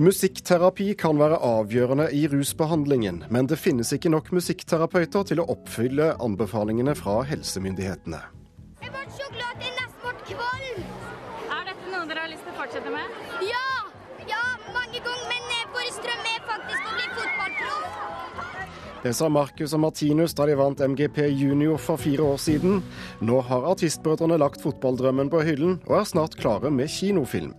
Musikkterapi kan være avgjørende i rusbehandlingen, men det finnes ikke nok musikkterapeuter til å oppfylle anbefalingene fra helsemyndighetene. Jeg ble så glad at jeg nesten ble kvalm. Er dette noe dere har lyst til å fortsette med? Ja! Ja, mange ganger, men vår drøm er faktisk å bli fotballproff. Det sa Marcus og Martinus da de vant MGP Junior for fire år siden. Nå har artistbrødrene lagt fotballdrømmen på hyllen, og er snart klare med kinofilm.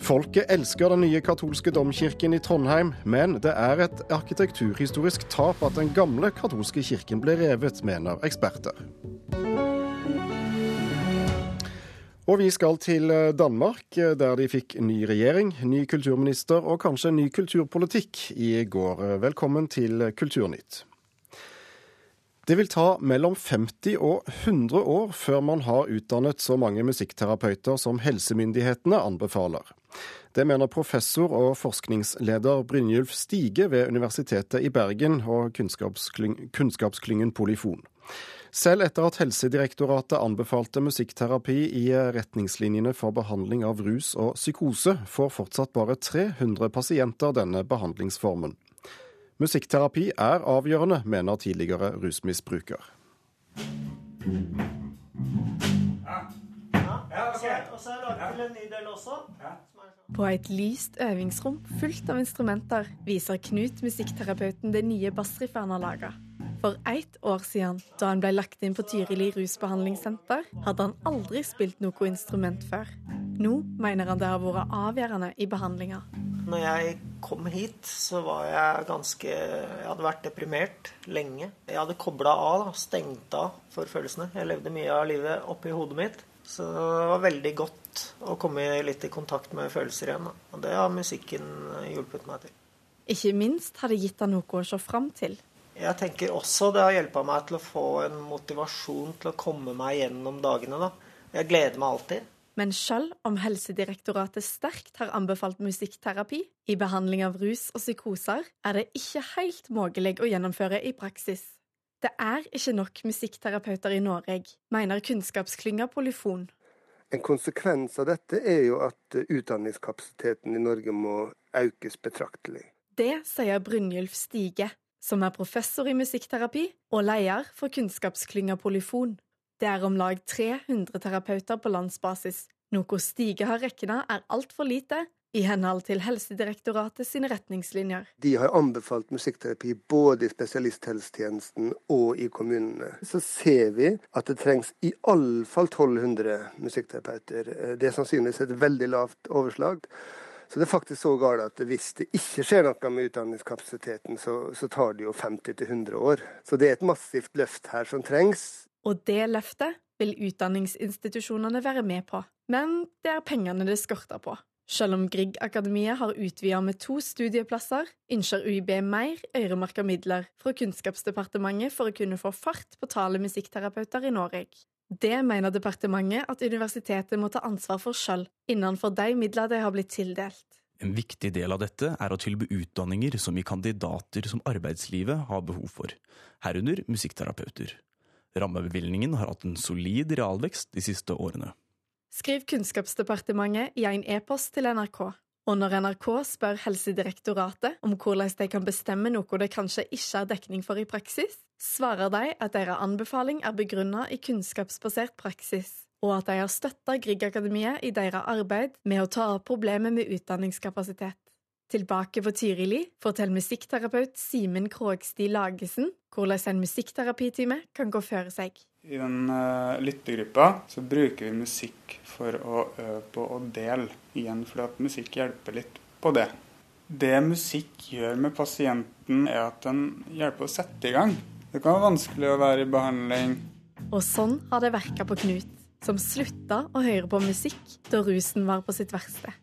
Folket elsker den nye katolske domkirken i Trondheim, men det er et arkitekturhistorisk tap at den gamle katolske kirken ble revet, mener eksperter. Og vi skal til Danmark, der de fikk ny regjering, ny kulturminister og kanskje ny kulturpolitikk i går. Velkommen til Kulturnytt. Det vil ta mellom 50 og 100 år før man har utdannet så mange musikkterapeuter som helsemyndighetene anbefaler. Det mener professor og forskningsleder Brynjulf Stige ved Universitetet i Bergen og kunnskapsklyngen Polyfon. Selv etter at Helsedirektoratet anbefalte musikkterapi i retningslinjene for behandling av rus og psykose, får fortsatt bare 300 pasienter denne behandlingsformen. Musikkterapi er avgjørende, mener tidligere rusmisbruker. På et lyst øvingsrom fullt av instrumenter viser Knut musikkterapeuten det nye bassriffet han har laga. For ett år siden, da han ble lagt inn på Tyrili rusbehandlingssenter, hadde han aldri spilt noe instrument før. Nå mener han det har vært avgjørende i behandlinga. Når jeg kom hit, så var jeg ganske Jeg hadde vært deprimert lenge. Jeg hadde kobla av, da, stengt av for følelsene. Jeg levde mye av livet oppi hodet mitt. Så det var veldig godt å komme litt i kontakt med følelser igjen. Da. Og det har musikken hjulpet meg til. Ikke minst har det gitt deg noe å se fram til. Jeg tenker også det har hjulpet meg til å få en motivasjon til å komme meg gjennom dagene. da. Jeg gleder meg alltid. Men selv om Helsedirektoratet sterkt har anbefalt musikkterapi i behandling av rus og psykoser, er det ikke helt mulig å gjennomføre i praksis. Det er ikke nok musikkterapeuter i Norge, mener kunnskapsklynga Polyfon. En konsekvens av dette er jo at utdanningskapasiteten i Norge må økes betraktelig. Det sier Brynjulf Stige, som er professor i musikkterapi og leder for kunnskapsklynga Polyfon. Det er om lag 300 terapeuter på landsbasis, noe Stige har regna er altfor lite i henhold til Helsedirektoratet sine retningslinjer. De har anbefalt musikkterapi både i spesialisthelsetjenesten og i kommunene. Så ser vi at det trengs i alle fall 1200 musikkterapeuter. Det er sannsynligvis et veldig lavt overslag. Så det er faktisk så galt at hvis det ikke skjer noe med utdanningskapasiteten, så, så tar det jo 50-100 år. Så det er et massivt løft her som trengs. Og det løftet vil utdanningsinstitusjonene være med på. Men det er pengene det skorter på. Selv om Grieg-akademiet har utvidet med to studieplasser, ønsker UiB mer øremerka midler fra Kunnskapsdepartementet for å kunne få fart på tallet musikkterapeuter i Norge. Det mener departementet at universitetet må ta ansvar for sjøl, innenfor de midler de har blitt tildelt. En viktig del av dette er å tilby utdanninger som gir kandidater som arbeidslivet har behov for, herunder musikkterapeuter. Rammebevilgningen har hatt en solid realvekst de siste årene. Skriv Kunnskapsdepartementet i en e-post til NRK. Og når NRK spør Helsedirektoratet om hvordan de kan bestemme noe det kanskje ikke er dekning for i praksis, svarer de at deres anbefaling er begrunnet i kunnskapsbasert praksis, og at de har støtta Grieg-akademiet i deres arbeid med å ta opp problemet med utdanningskapasitet. Tilbake på Tyrili forteller musikkterapeut Simen Krogsti Lagesen hvordan en musikkterapitime kan gå føre seg. I den uh, lyttegruppa så bruker vi musikk for å øve på å dele igjen, fordi at musikk hjelper litt på det. Det musikk gjør med pasienten, er at den hjelper å sette i gang. Det kan være vanskelig å være i behandling. Og sånn har det verka på Knut, som slutta å høre på musikk da rusen var på sitt verste.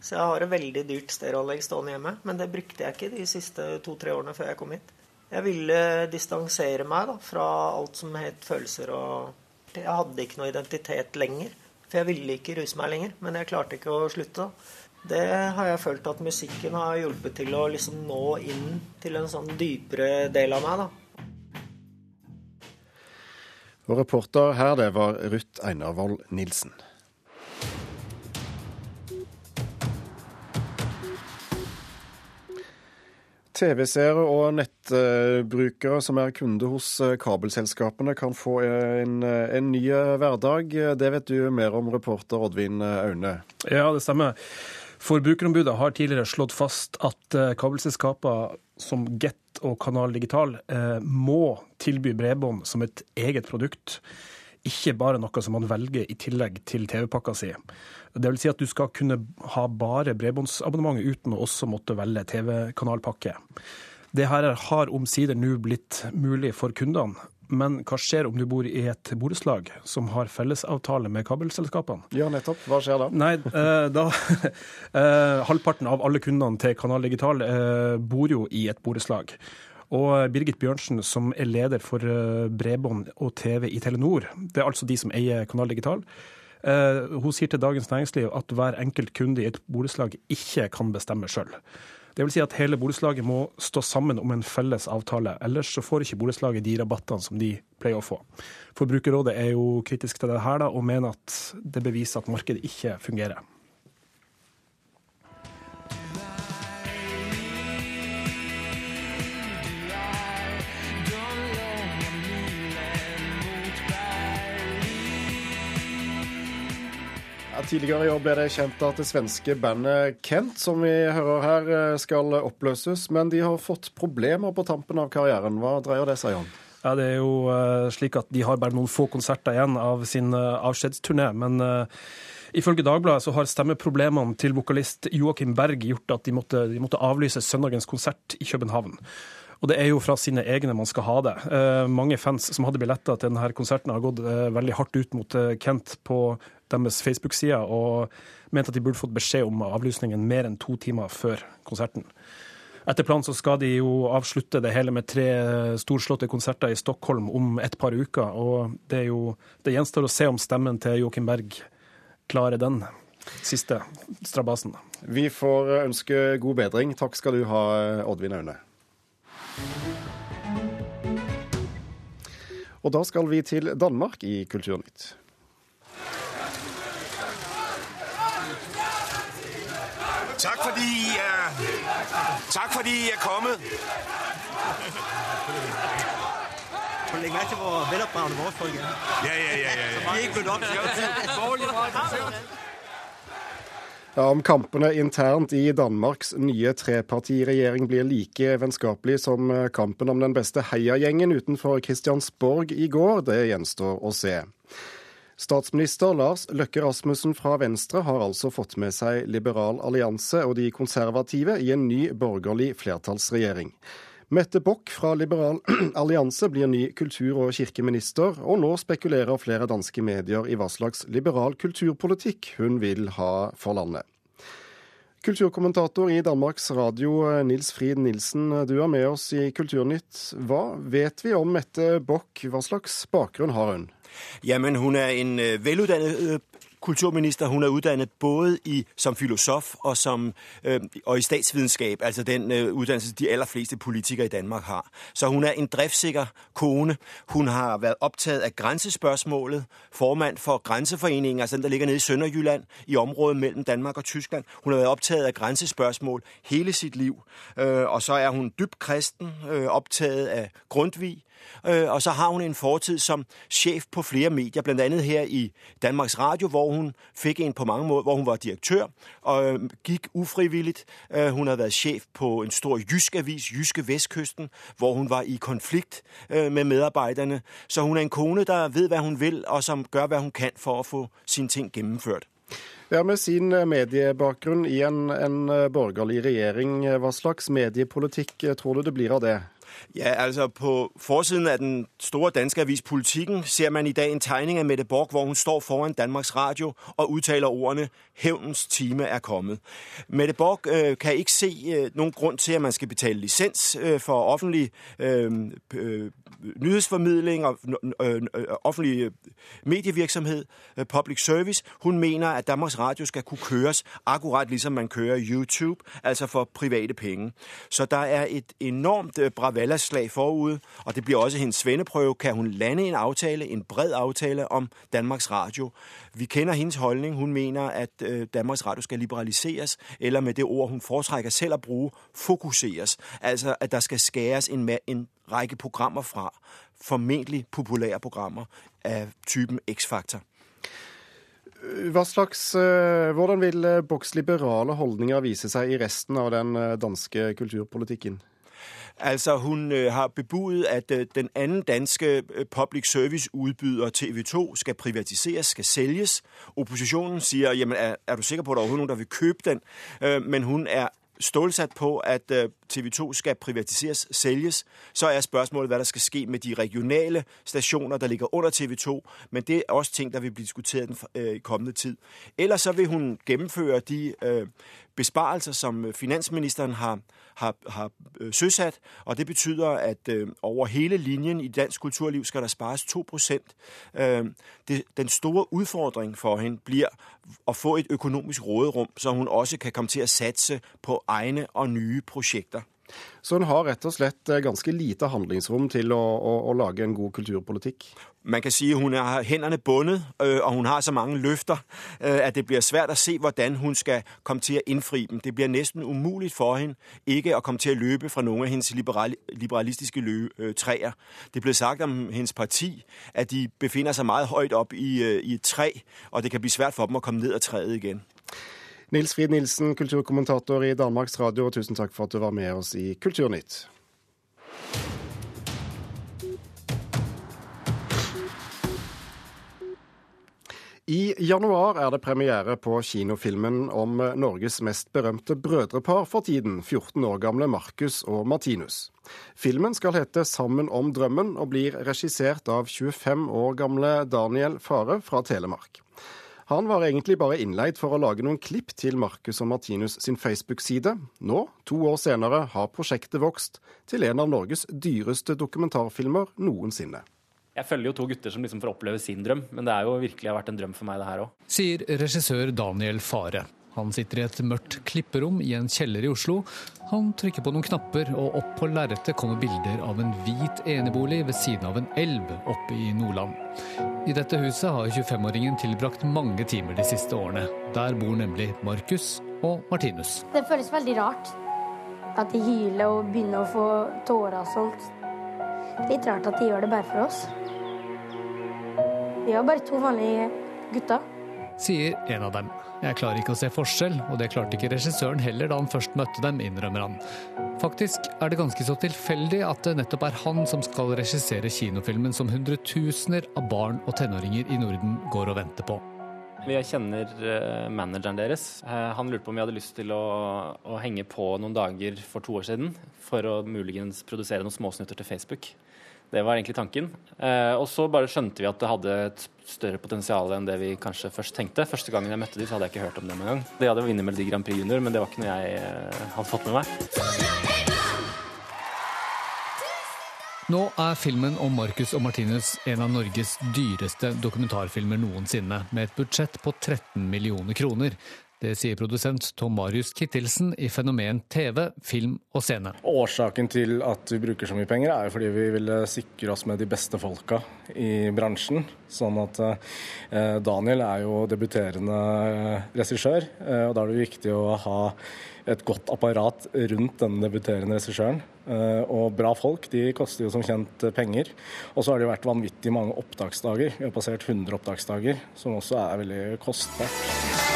Så jeg har et veldig dyrt stereoanlegg stående hjemme, men det brukte jeg ikke de siste to-tre årene før jeg kom hit. Jeg ville distansere meg da, fra alt som het følelser og Jeg hadde ikke noe identitet lenger. For jeg ville ikke ruse meg lenger, men jeg klarte ikke å slutte. da. Det har jeg følt at musikken har hjulpet til å liksom nå inn til en sånn dypere del av meg. da. Og reporter her, det var Ruth Einarvold Nilsen. TV-seere og nettbrukere som er kunde hos eh, kabelselskapene, kan få en, en ny hverdag. Det vet du mer om, reporter Oddvin Aune. Ja, det stemmer. Forbrukerombudet har tidligere slått fast at kabelselskaper som Get og Kanal Digital må tilby bredbånd som et eget produkt ikke bare noe som man velger i tillegg til TV-pakka si. Det vil si at du skal kunne ha bare bredbåndsabonnementet uten å også måtte velge TV-kanalpakke. Det her har omsider nå blitt mulig for kundene. Men hva skjer om du bor i et borettslag som har fellesavtale med kabelselskapene? Ja, nettopp. Hva skjer da? Nei, eh, da eh, Halvparten av alle kundene til Kanal Digital eh, bor jo i et borettslag. Og Birgit Bjørnsen, som er leder for eh, bredbånd og TV i Telenor, det er altså de som eier Kanal Digital, eh, hun sier til Dagens Næringsliv at hver enkelt kunde i et borettslag ikke kan bestemme sjøl. Det vil si at hele borettslaget må stå sammen om en felles avtale, ellers så får ikke borettslaget de rabattene som de pleier å få. Forbrukerrådet er jo kritisk til det her da, og mener at det beviser at markedet ikke fungerer. Tidligere i år ble det kjent at det svenske bandet Kent, som vi hører her, eh, skal oppløses. Men de har fått problemer på tampen av karrieren. Hva dreier det seg om? Ja, Det er jo uh, slik at de har bare noen få konserter igjen av sin uh, avskjedsturné. Men ifølge Dagbladet så har stemmeproblemene til vokalist Joakim Berg gjort at de måtte, de måtte avlyse søndagens konsert i København. Og det er jo fra sine egne man skal ha det. Eh, mange fans som hadde billetter til denne konserten, har gått eh, veldig hardt ut mot eh, Kent på deres Facebook-sider og mente at de burde fått beskjed om avlysningen mer enn to timer før konserten. Etter planen så skal de jo avslutte det hele med tre storslåtte konserter i Stockholm om et par uker. Og det, er jo, det gjenstår å se om stemmen til Joakim Berg klarer den siste strabasen. Vi får ønske god bedring. Takk skal du ha, Oddvin Aune. Og da skal vi til Danmark i Kulturnytt. Takk fordi I er, tak fordi I er kommet. Legg merke til hvor veloppdragne våre folk er. Ja, ja, ja. ja, ja. De er ikke blødt opp. Ja, om kampene internt i Danmarks nye trepartiregjering blir like vennskapelig som eh, kampen om den beste heiagjengen utenfor Christiansborg i går, det gjenstår å se. Statsminister Lars Løkke Rasmussen fra Venstre har altså fått med seg Liberal allianse og de konservative i en ny borgerlig flertallsregjering. Mette Bock fra Liberal allianse blir ny kultur- og kirkeminister, og nå spekulerer flere danske medier i hva slags liberal kulturpolitikk hun vil ha for landet. Kulturkommentator i Danmarks Radio, Nils Frid Nilsen, du er med oss i Kulturnytt. Hva vet vi om Mette Bock, hva slags bakgrunn har hun? Jamen, hun er en øh, veluddannet øh, kulturminister. Hun er utdannet både i, som filosof og, som, øh, og i statsvidenskap, altså den øh, uddannelse, de allerfleste politikere i Danmark har. Så hun er en driftsikker kone. Hun har vært opptatt av grensespørsmålet. formand for Grenseforeningen, altså den, der ligger nede i Sønderjylland, i området mellem Danmark og Tyskland. Hun har vært opptatt av grensespørsmål hele sitt liv. Øh, og så er hun dybt kristen, øh, av af Grundtvig, og så har hun en fortid som sjef på flere medier, bl.a. her i Danmarks Radio, hvor hun fikk en på mange måter, hvor hun var direktør og gikk ufrivillig. Øh, hun har vært sjef på en stor jysk avis, Jyske Vestkysten, hvor hun var i konflikt med medarbeiderne. Så hun er en kone, der ved, hva hun vil, og som gør, hva hun kan for å få sine ting gennemført. Ja, Med sin mediebakgrunn i en, en borgerlig regjering, hva slags mediepolitikk tror du det blir av det? Ja, altså på forsiden av den store danske avis Politikken ser man i dag en tegning av Mette Borg, hvor hun står foran Danmarks Radio og uttaler ordene, hævnens time er kommet. Mette Borg øh, kan ikke se øh, noen grunn til, at man skal betale licens øh, for offentlig øh, øh, nyhedsformidling og øh, offentlig medievirksomhet, public service. Hun mener, at Danmarks Radio skal kunne køres akkurat liksom man kører YouTube, altså for private penge. Så der er et enormt øh, balladslag forud, og det bliver også hendes svendeprøve. Kan hun lande en aftale, en bred aftale om Danmarks Radio? Vi kender hendes holdning. Hun mener, at øh, Danmarks Radio skal liberaliseres, eller med det ord, hun foretrækker selv at bruge, fokuseres. Altså, at der skal skæres en, en række programmer fra, formentlig populære programmer av typen X-Factor. Hva slags, eh, hvordan vil Boks liberale holdninger vise seg i resten av den danske kulturpolitikken? Altså, Hun har bebudet at den anden danske public service-udbyder TV2 skal privatiseres, skal sælges. Opposisjonen sier jamen, er, du sikker på at der er noen der vil kjøpe den? Men hun er stålsat på at øh, TV 2 skal privatiseres, sælges, så er spørsmålet, hvad der skal ske med de regionale stationer, der ligger under TV 2. Men det er også ting, der vil blive diskuteret den øh, kommende tid. Ellers så vil hun gennemføre de øh, besparelser, som finansministeren har, har, har øh, søsat, og det betyder, at øh, over hele linjen i dansk kulturliv skal der spares 2 øh, Den store udfordring for hende bliver at få et økonomisk råderum, så hun også kan komme til at satse på egne og nye prosjekter. Så hun har rett og slett eh, ganske lite handlingsrom til å, å, å lage en god kulturpolitikk? Man kan si hun har hendene bundet, øh, og hun har så mange løfter øh, at det blir svært å se hvordan hun skal komme til å innfri dem. Det blir nesten umulig for henne ikke å komme til å løpe fra noen av hennes liberalistiske øh, trær. Det ble sagt om hennes parti at de befinner seg meget høyt opp i, i et tre, og det kan bli svært for dem å komme ned av treet igjen. Nils Frid Nilsen, kulturkommentator i Danmarks Radio, tusen takk for at du var med oss i Kulturnytt. I januar er det premiere på kinofilmen om Norges mest berømte brødrepar for tiden, 14 år gamle Markus og Martinus. Filmen skal hete 'Sammen om drømmen' og blir regissert av 25 år gamle Daniel Fare fra Telemark. Han var egentlig bare innleid for å lage noen klipp til Marcus og Martinus sin Facebook-side. Nå, to år senere, har prosjektet vokst til en av Norges dyreste dokumentarfilmer noensinne. Jeg følger jo to gutter som liksom får oppleve sin drøm, men det er jo virkelig vært en drøm for meg, det her òg. Sier regissør Daniel Fare. Han sitter i et mørkt klipperom i en kjeller i Oslo. Han trykker på noen knapper, og opp på lerretet kommer bilder av en hvit enebolig ved siden av en elv oppe i Nordland. I dette huset har 25-åringen tilbrakt mange timer de siste årene. Der bor nemlig Markus og Martinus. Det føles veldig rart at de hyler og begynner å få tårer og sånt. Litt rart at de gjør det bare for oss. Vi er bare to vanlige gutter. Sier en av dem. Jeg klarer ikke å se forskjell, og det klarte ikke regissøren heller da han først møtte dem, innrømmer han. Faktisk er det ganske så tilfeldig at det nettopp er han som skal regissere kinofilmen som hundretusener av barn og tenåringer i Norden går og venter på. Vi kjenner eh, manageren deres. Eh, han lurte på om vi hadde lyst til å, å henge på noen dager for to år siden for å muligens produsere noen småsnutter til Facebook. Det var egentlig tanken. Eh, og så bare skjønte vi at det hadde et større potensial enn det vi kanskje først tenkte. Første gangen jeg møtte dem, så hadde jeg ikke hørt om dem engang. De hadde vunnet Melodi Grand Prix Junior, men det var ikke noe jeg eh, hadde fått med meg. Nå er filmen om Marcus og Martinus en av Norges dyreste dokumentarfilmer noensinne, med et budsjett på 13 millioner kroner. Det sier produsent Tom Marius Kittelsen i Fenomen TV, film og scene. Årsaken til at vi bruker så mye penger, er jo fordi vi ville sikre oss med de beste folka i bransjen. Sånn at eh, Daniel er jo debuterende eh, regissør, eh, og da er det viktig å ha et godt apparat rundt denne debuterende regissøren. Og bra folk de koster jo som kjent penger. Og så har det jo vært vanvittig mange opptaksdager. Vi har passert 100 opptaksdager, som også er veldig kostbart.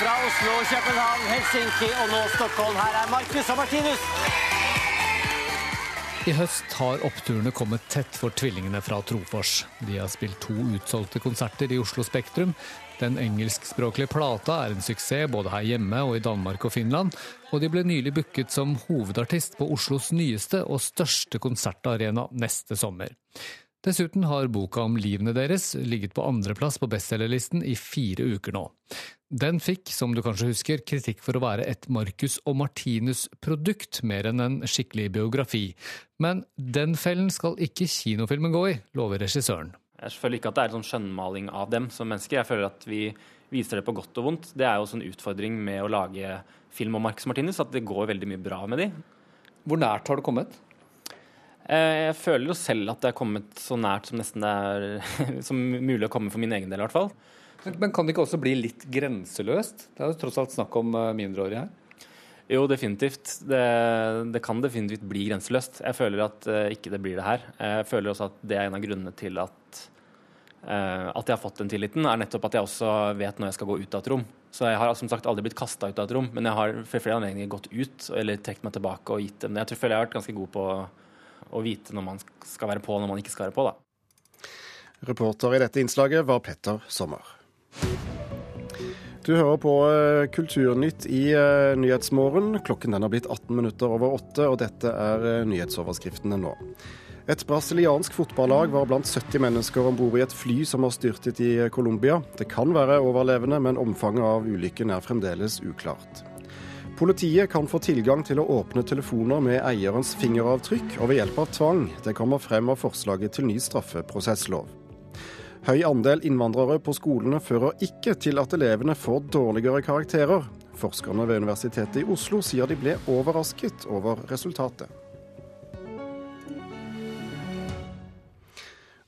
Fra Oslo, København, Helsinki og nå Stockholm. Her er Marcus og Martinus. I høst har oppturene kommet tett for tvillingene fra Trofors. De har spilt to utsolgte konserter i Oslo Spektrum. Den engelskspråklige plata er en suksess både her hjemme og i Danmark og Finland. Og de ble nylig booket som hovedartist på Oslos nyeste og største konsertarena neste sommer. Dessuten har boka om livene deres ligget på andreplass på bestselgerlisten i fire uker nå. Den fikk, som du kanskje husker, kritikk for å være et Marcus og Martinus-produkt mer enn en skikkelig biografi. Men den fellen skal ikke kinofilmen gå i, lover regissøren. Jeg føler ikke at det er en sånn skjønnmaling av dem som mennesker. Jeg føler at vi viser det på godt og vondt. Det er jo en utfordring med å lage film om Marcus Martinus, at det går veldig mye bra med de. Hvor nært har du kommet? Jeg føler jo selv at det er kommet så nært som nesten det er som mulig å komme for min egen del, i hvert fall. Men kan det ikke også bli litt grenseløst? Det er jo tross alt snakk om mindreårige her. Jo, definitivt. Det, det, kan definitivt bli grenseløst. Jeg føler at uh, ikke det blir det her. Jeg føler også at det er en av grunnene til at, uh, at jeg har fått den tilliten, er nettopp at jeg også vet når jeg skal gå ut av et rom. Så jeg har som sagt aldri blitt kasta ut av et rom, men jeg har for flere anledninger gått ut eller trukket meg tilbake og gitt dem det. Jeg tror jeg har vært ganske god på å vite når man skal være på og når man ikke skal være på, da. Reporter i dette innslaget var Petter Sommer. Du hører på eh, Kulturnytt i uh, Nyhetsmorgen. Klokken den har blitt 18 minutter over åtte, og dette er uh, nyhetsoverskriftene nå. Et brasiliansk fotballag var blant 70 mennesker om bord i et fly som har styrtet i Colombia. Det kan være overlevende, men omfanget av ulykken er fremdeles uklart. Politiet kan få tilgang til å åpne telefoner med eierens fingeravtrykk og ved hjelp av tvang. Det kommer frem av forslaget til ny straffeprosesslov. Høy andel innvandrere på skolene fører ikke til at elevene får dårligere karakterer. Forskerne ved Universitetet i Oslo sier de ble overrasket over resultatet.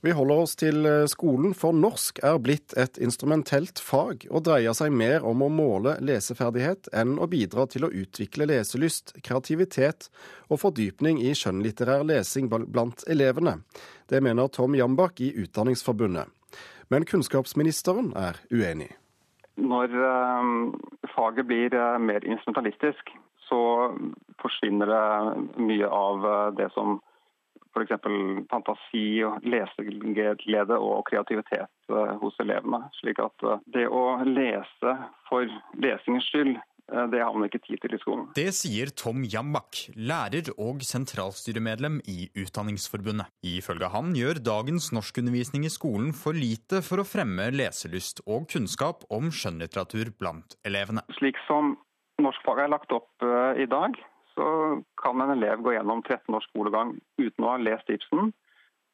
Vi holder oss til eh, skolen, for norsk er blitt et instrumentelt fag og dreier seg mer om å måle leseferdighet enn å bidra til å utvikle leselyst, kreativitet og fordypning i skjønnlitterær lesing blant elevene. Det mener Tom Jambak i Utdanningsforbundet. Men kunnskapsministeren er uenig. Når uh, faget blir uh, mer instrumentalistisk, så forsvinner det mye av det som f.eks. fantasi, leseglede og kreativitet hos elevene. Slik at det å lese for lesingens skyld Eh, det har man ikke tid til i skolen. Det sier Tom Jambak, lærer og sentralstyremedlem i Utdanningsforbundet. Ifølge han gjør dagens norskundervisning i skolen for lite for å fremme leselyst og kunnskap om skjønnlitteratur blant elevene. Slik som norskfaget er lagt opp eh, i dag, så kan en elev gå gjennom 13 års skolegang uten å ha lest Ibsen,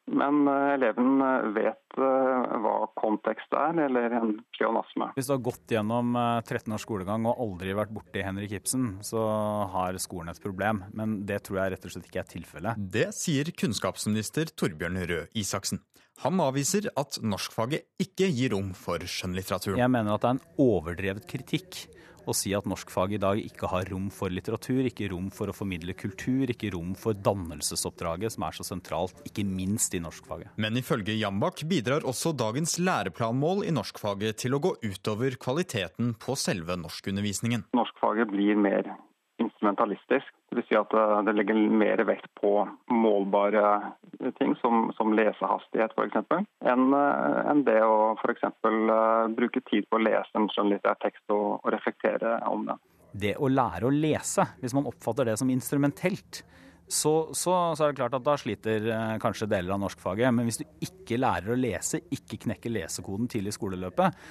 men eh, eleven eh, vet eh, hva kontekst er, eller en pleonasme. Hvis du har gått gjennom 13 års skolegang og aldri vært borti Henrik Ibsen, så har skolen et problem. Men det tror jeg rett og slett ikke er tilfellet. Det sier kunnskapsminister Torbjørn Røe Isaksen. Han avviser at norskfaget ikke gir rom for skjønnlitteraturen. Jeg mener at det er en overdrevet kritikk å si at norskfaget i dag ikke har rom for litteratur, ikke rom for å formidle kultur, ikke rom for dannelsesoppdraget, som er så sentralt, ikke minst i norskfaget. Men ifølge Jambak bidrar også dagens læreplanmål i norskfaget til å gå utover kvaliteten på selve norskundervisningen. Norskfaget blir mer instrumentalistisk. Dvs. Si at eh, det legger mer vekt på målbare ting, som, som lesehastighet f.eks., enn eh, en det å f.eks. Eh, bruke tid på å lese en skjønnlitterær tekst og, og reflektere om det. Det å lære å lese, hvis man oppfatter det som instrumentelt, så, så, så, er det klart at da sliter kanskje deler av norskfaget. Men hvis du ikke lærer å lese, ikke knekker lesekoden tidlig i skoleløpet,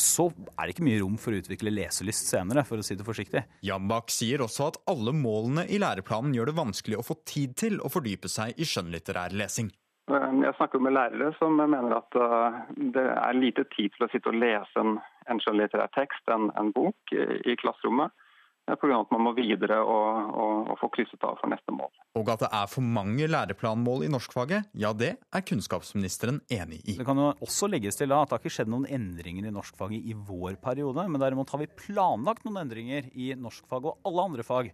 så er det ikke mye rom for å utvikle leselyst senere, for å si det forsiktig. Jambak sier også at alle målene i læreplanen gjør det vanskelig å få tid til å fordype seg i skjønnlitterær lesing. Jeg snakker med lærere som mener at uh, det er lite tid til å sitte og lese en, en skjønnlitterær tekst, en, en bok, i klasserommet. Pga. at man må videre og, og, og, få krysset av for neste mål. Og at det er for mange læreplanmål i norskfaget, ja det er kunnskapsministeren enig i. Det kan jo også legges til da at det har ikke skjedd noen endringer i norskfaget i vår periode, men derimot har vi planlagt noen endringer i norskfag og alle andre fag.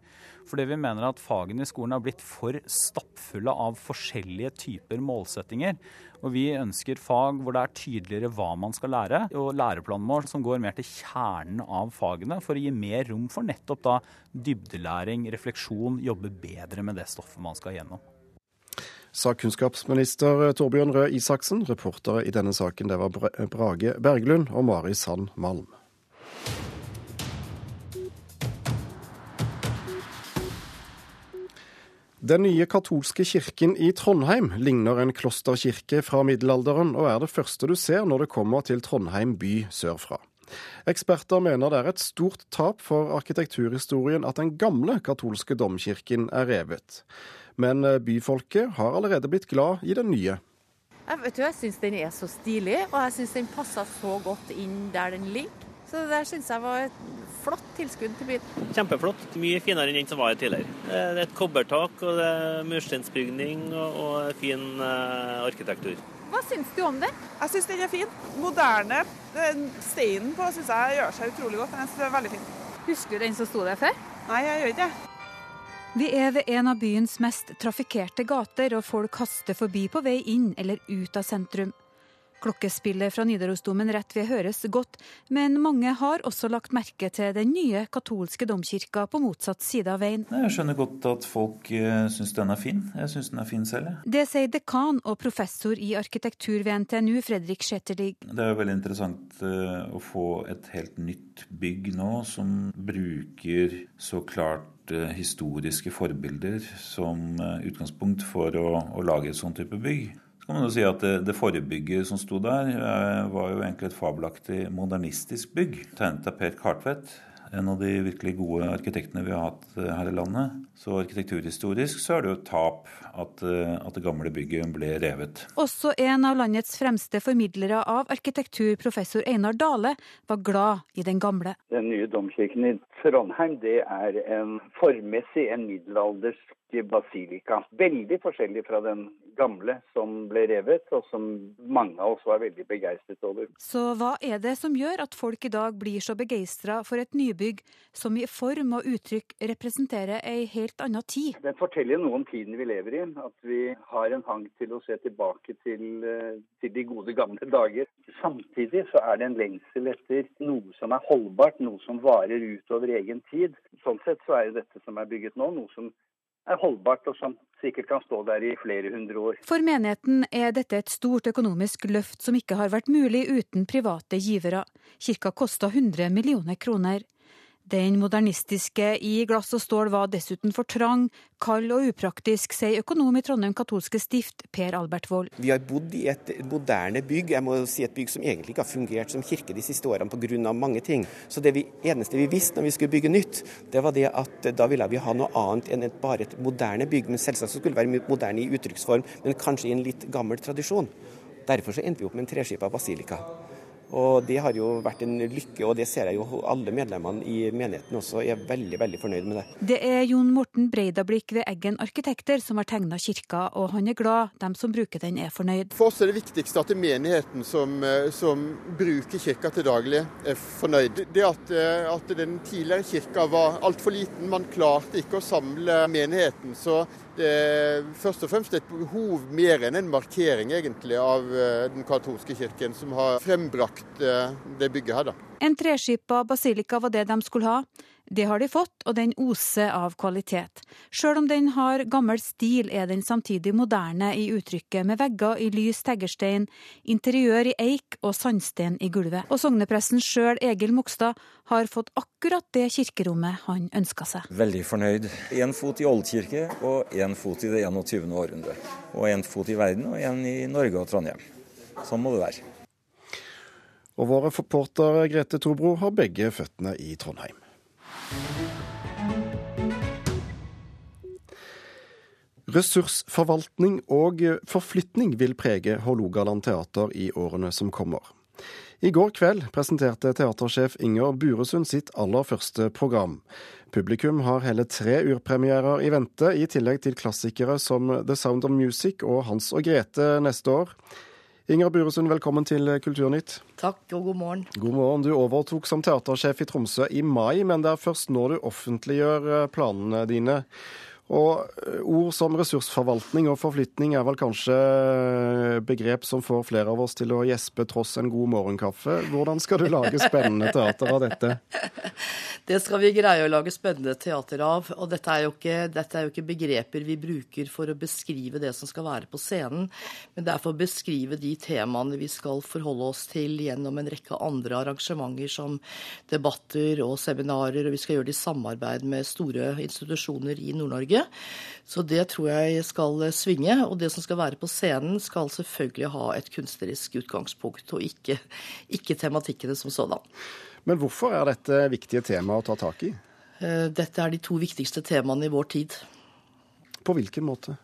Fordi vi mener at fagene i skolen har blitt for stappfulle av forskjellige typer målsettinger. Og vi ønsker fag hvor det er tydeligere hva man skal lære, og læreplanmål som går mer til kjernen av fagene, for å gi mer rom for nettopp da dybdelæring, refleksjon, jobbe bedre med det stoffet man skal gjennom. Sa kunnskapsminister Torbjørn Røe Isaksen. Reportere i denne saken det var Brage Berglund og Mari Sand Malm. Den nye katolske kirken i Trondheim ligner en klosterkirke fra middelalderen, og er det første du ser når du kommer til Trondheim by sørfra. Eksperter mener det er et stort tap for arkitekturhistorien at den gamle katolske domkirken er revet. Men byfolket har allerede blitt glad i den nye. Jeg, vet jeg syns den er så stilig, og jeg syns den passer så godt inn der den ligger. Så det der syns jeg var et flott tilskudd til byen. Kjempeflott. Mye finere enn den som var her tidligere. Det er et kobbertak, og det er mursteinsbygning og, og fin uh, arkitektur. Hva syns du om det? Jeg syns den er fin. Moderne. Steinen på syns jeg gjør seg utrolig godt. Jeg synes det er veldig fin. Husker du den som sto der før? Nei, jeg gjør ikke det. Vi er ved en av byens mest trafikkerte gater, og folk haster forbi på vei inn eller ut av sentrum. Klokkespillet fra Nidarosdomen rett ved høres godt, men mange har også lagt merke til den nye katolske domkirka på motsatt side av veien. Jeg skjønner godt at folk uh, syns den er fin. Jeg syns den er fin selv. Det sier dekan og professor i arkitektur ved NTNU, Fredrik Skjeterlig. Det er jo veldig interessant uh, å få et helt nytt bygg nå, som bruker så klart eh, historiske forbilder som utgangspunkt for å, å lage et sånt type bygg. Så kan man jo si at det, det forebygget som sto der, eh, var jo egentlig et fabelaktig modernistisk bygg. Tegnet av Per Kartvedt, en av de virkelig gode arkitektene vi har hatt eh, her i landet. Så arkitekturhistorisk så er det jo et tap at, eh, at, det gamle bygget ble revet. Også en av landets fremste formidlere av arkitektur, professor Einar Dale, var glad i den gamle. Den nye domkirken i Trondheim det er en formmessig en middelaldersk basilika. Veldig forskjellig fra den gamle som ble revet, og som mange av oss var veldig begeistret over. Så hva er det som gjør at folk i dag blir så begeistra for et nybygg som i form og uttrykk representerer ei helt annen tid? Den forteller noe om tiden vi lever i. At vi har en hang til å se tilbake til, eh, til de gode gamle dager. Samtidig så er det en lengsel etter noe som er holdbart, noe som varer utover egen tid. Sånn sett så er jo dette som er bygget nå, noe som er holdbart, og som sikkert kan stå der i flere hundre år. For menigheten er dette et stort økonomisk løft som ikke har vært mulig uten private givere. Kirka kosta 100 millioner kroner. Den modernistiske i glass og stål var dessuten for trang, kald og upraktisk, sier økonom i Trondheim katolske stift, Per Albert Wold. Vi har bodd i et moderne bygg, jeg må si et bygg som egentlig ikke har fungert som kirke de siste årene pga. mange ting. Så det vi, eneste vi visste når vi skulle bygge nytt, det var det at da ville vi ha noe annet enn et, bare et moderne bygg. Men selvsagt skulle det være moderne i uttrykksform, men kanskje i en litt gammel tradisjon. Derfor så endte vi opp med en treskipa basilika. Og Det har jo vært en lykke, og det ser jeg jo alle medlemmene i menigheten også er veldig veldig fornøyd med det. Det er Jon Morten Breidablikk ved Eggen Arkitekter som har tegna kirka, og han er glad de som bruker den er fornøyd. For oss er det viktigste at menigheten som, eh, som bruker kirka til daglig, er fornøyd. Det at, eh, at den tidligere kirka var altfor liten, man klarte ikke å samle menigheten. så er først og fremst et behov mer enn en markering egentlig av eh, den katolske kirken, som har frembrakt eh, det bygget her. da. En treskipa basilika var det de skulle ha. Det har de fått, og den oser av kvalitet. Sjøl om den har gammel stil, er den samtidig moderne i uttrykket, med vegger i lys teggerstein, interiør i eik og sandsten i gulvet. Og sognepresten sjøl, Egil Mogstad, har fått akkurat det kirkerommet han ønska seg. Veldig fornøyd. Én fot i oldkirke og én fot i det 21. århundre. Og én fot i verden og én i Norge og Trondheim. Sånn må det være. Og våre reporter Grete Tobro har begge føttene i Trondheim. Ressursforvaltning og forflytning vil prege Hålogaland teater i årene som kommer. I går kveld presenterte teatersjef Inger Buresund sitt aller første program. Publikum har hele tre urpremierer i vente, i tillegg til klassikere som The Sound of Music og Hans og Grete neste år. Inger Buresund, velkommen til Kulturnytt. Takk, og god morgen. God morgen. Du overtok som teatersjef i Tromsø i mai, men det er først nå du offentliggjør eh, planene dine. Og eh, ord som ressursforvaltning og forflytning er vel kanskje eh, begrep som får flere av oss til å gjespe tross en god morgenkaffe. Hvordan skal du lage spennende teater av dette? Det skal vi greie å lage spennende teater av. Og dette er, ikke, dette er, jo ikke, begreper vi bruker for å beskrive det som skal være på scenen, men det er for å beskrive de temaene vi skal forholde oss til gjennom en rekke andre arrangementer som debatter og seminarer, og vi skal gjøre det i samarbeid med store institusjoner i Nord-Norge. Så det tror jeg skal svinge. Og det som skal være på scenen, skal selvfølgelig ha et kunstnerisk utgangspunkt, og ikke, ikke tematikkene som sådan. Men hvorfor er dette viktige temaet å ta tak i? Eh, dette er de to viktigste temaene i vår tid. På hvilken måte?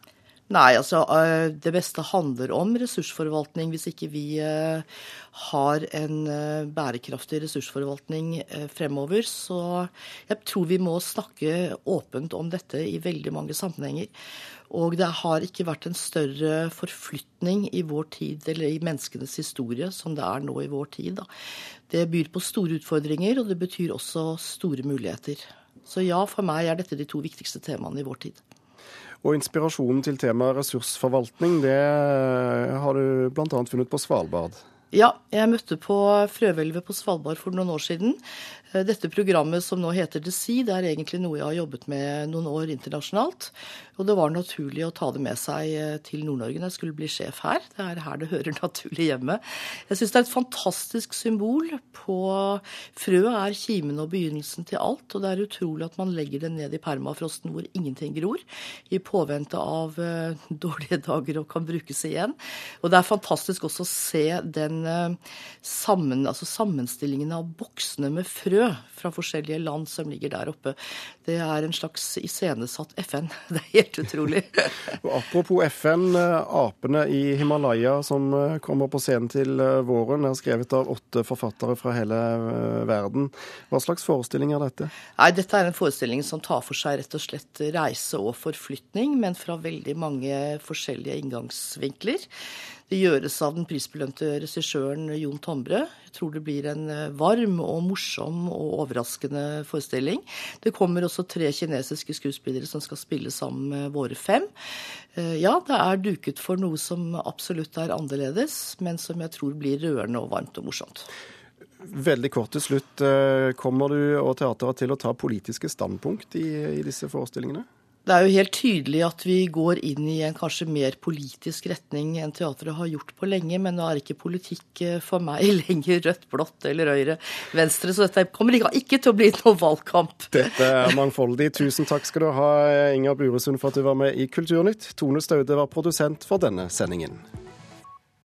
Nei, altså eh, det beste handler om ressursforvaltning. Hvis ikke vi eh, har en eh, bærekraftig ressursforvaltning fremover, så jeg tror vi må snakke åpent om dette i veldig mange sammenhenger. Og det har ikke vært en større forflytning i vår tid, eller i menneskenes historie, som det er nå i vår tid. Da. Det byr på store utfordringer, og det betyr også store muligheter. Så ja, for meg er dette de to viktigste temaene i vår tid. Og inspirasjonen til temaet ressursforvaltning, det har du bl.a. funnet på Svalbard? Ja, jeg møtte på frøhvelvet på Svalbard for noen år siden. Eh, dette programmet som nå heter The Sea, det er egentlig noe jeg har jobbet med noen år internasjonalt. Og det var naturlig å ta det med seg eh, til Nord-Norge når jeg skulle bli sjef her. Det er her det hører naturlig hjemme. Jeg syns det er et fantastisk symbol på Frøet er kimen og begynnelsen til alt. Og det er utrolig at man legger det ned i permafrosten hvor ingenting gror, i påvente av uh, dårlige dager og kan brukes igjen. Og det er fantastisk også å se den uh, sammen, altså sammenstillingen av boksene med frø fra forskjellige land som ligger der oppe. Det er en slags iscenesatt FN. Det er helt utrolig. Apropos FN. Apene i Himalaya som eh, kommer på scenen til eh, våren, er skrevet av åtte forfattere fra hele eh, verden. Hva slags forestilling er dette? Nei, Dette er en forestilling som tar for seg rett og slett reise og forflytning, men fra veldig mange forskjellige inngangsvinkler. Det gjøres av den prisbelønte regissøren Jon Tombre. Jeg tror det blir en eh, varm og morsom og overraskende forestilling. Det kommer også tre kinesiske skuespillere som skal spille sammen med våre fem. Eh, ja, det er duket for noe som absolutt er annerledes, men som jeg tror blir rørende og varmt og morsomt. Veldig kort til slutt. Eh, kommer du og teateret til å ta politiske standpunkt i, i disse forestillingene? Det er jo helt tydelig at vi går inn i en kanskje mer politisk retning enn teatret har gjort på lenge, men nå er ikke politikk eh, for meg lenger rødt, blått eller høyre, venstre, så dette kommer ikke til å bli noen valgkamp. Dette er mangfoldig. Tusen takk skal du ha, Inger Buresund, for at du var med i Kulturnytt. Tone Staude var produsent for denne sendingen.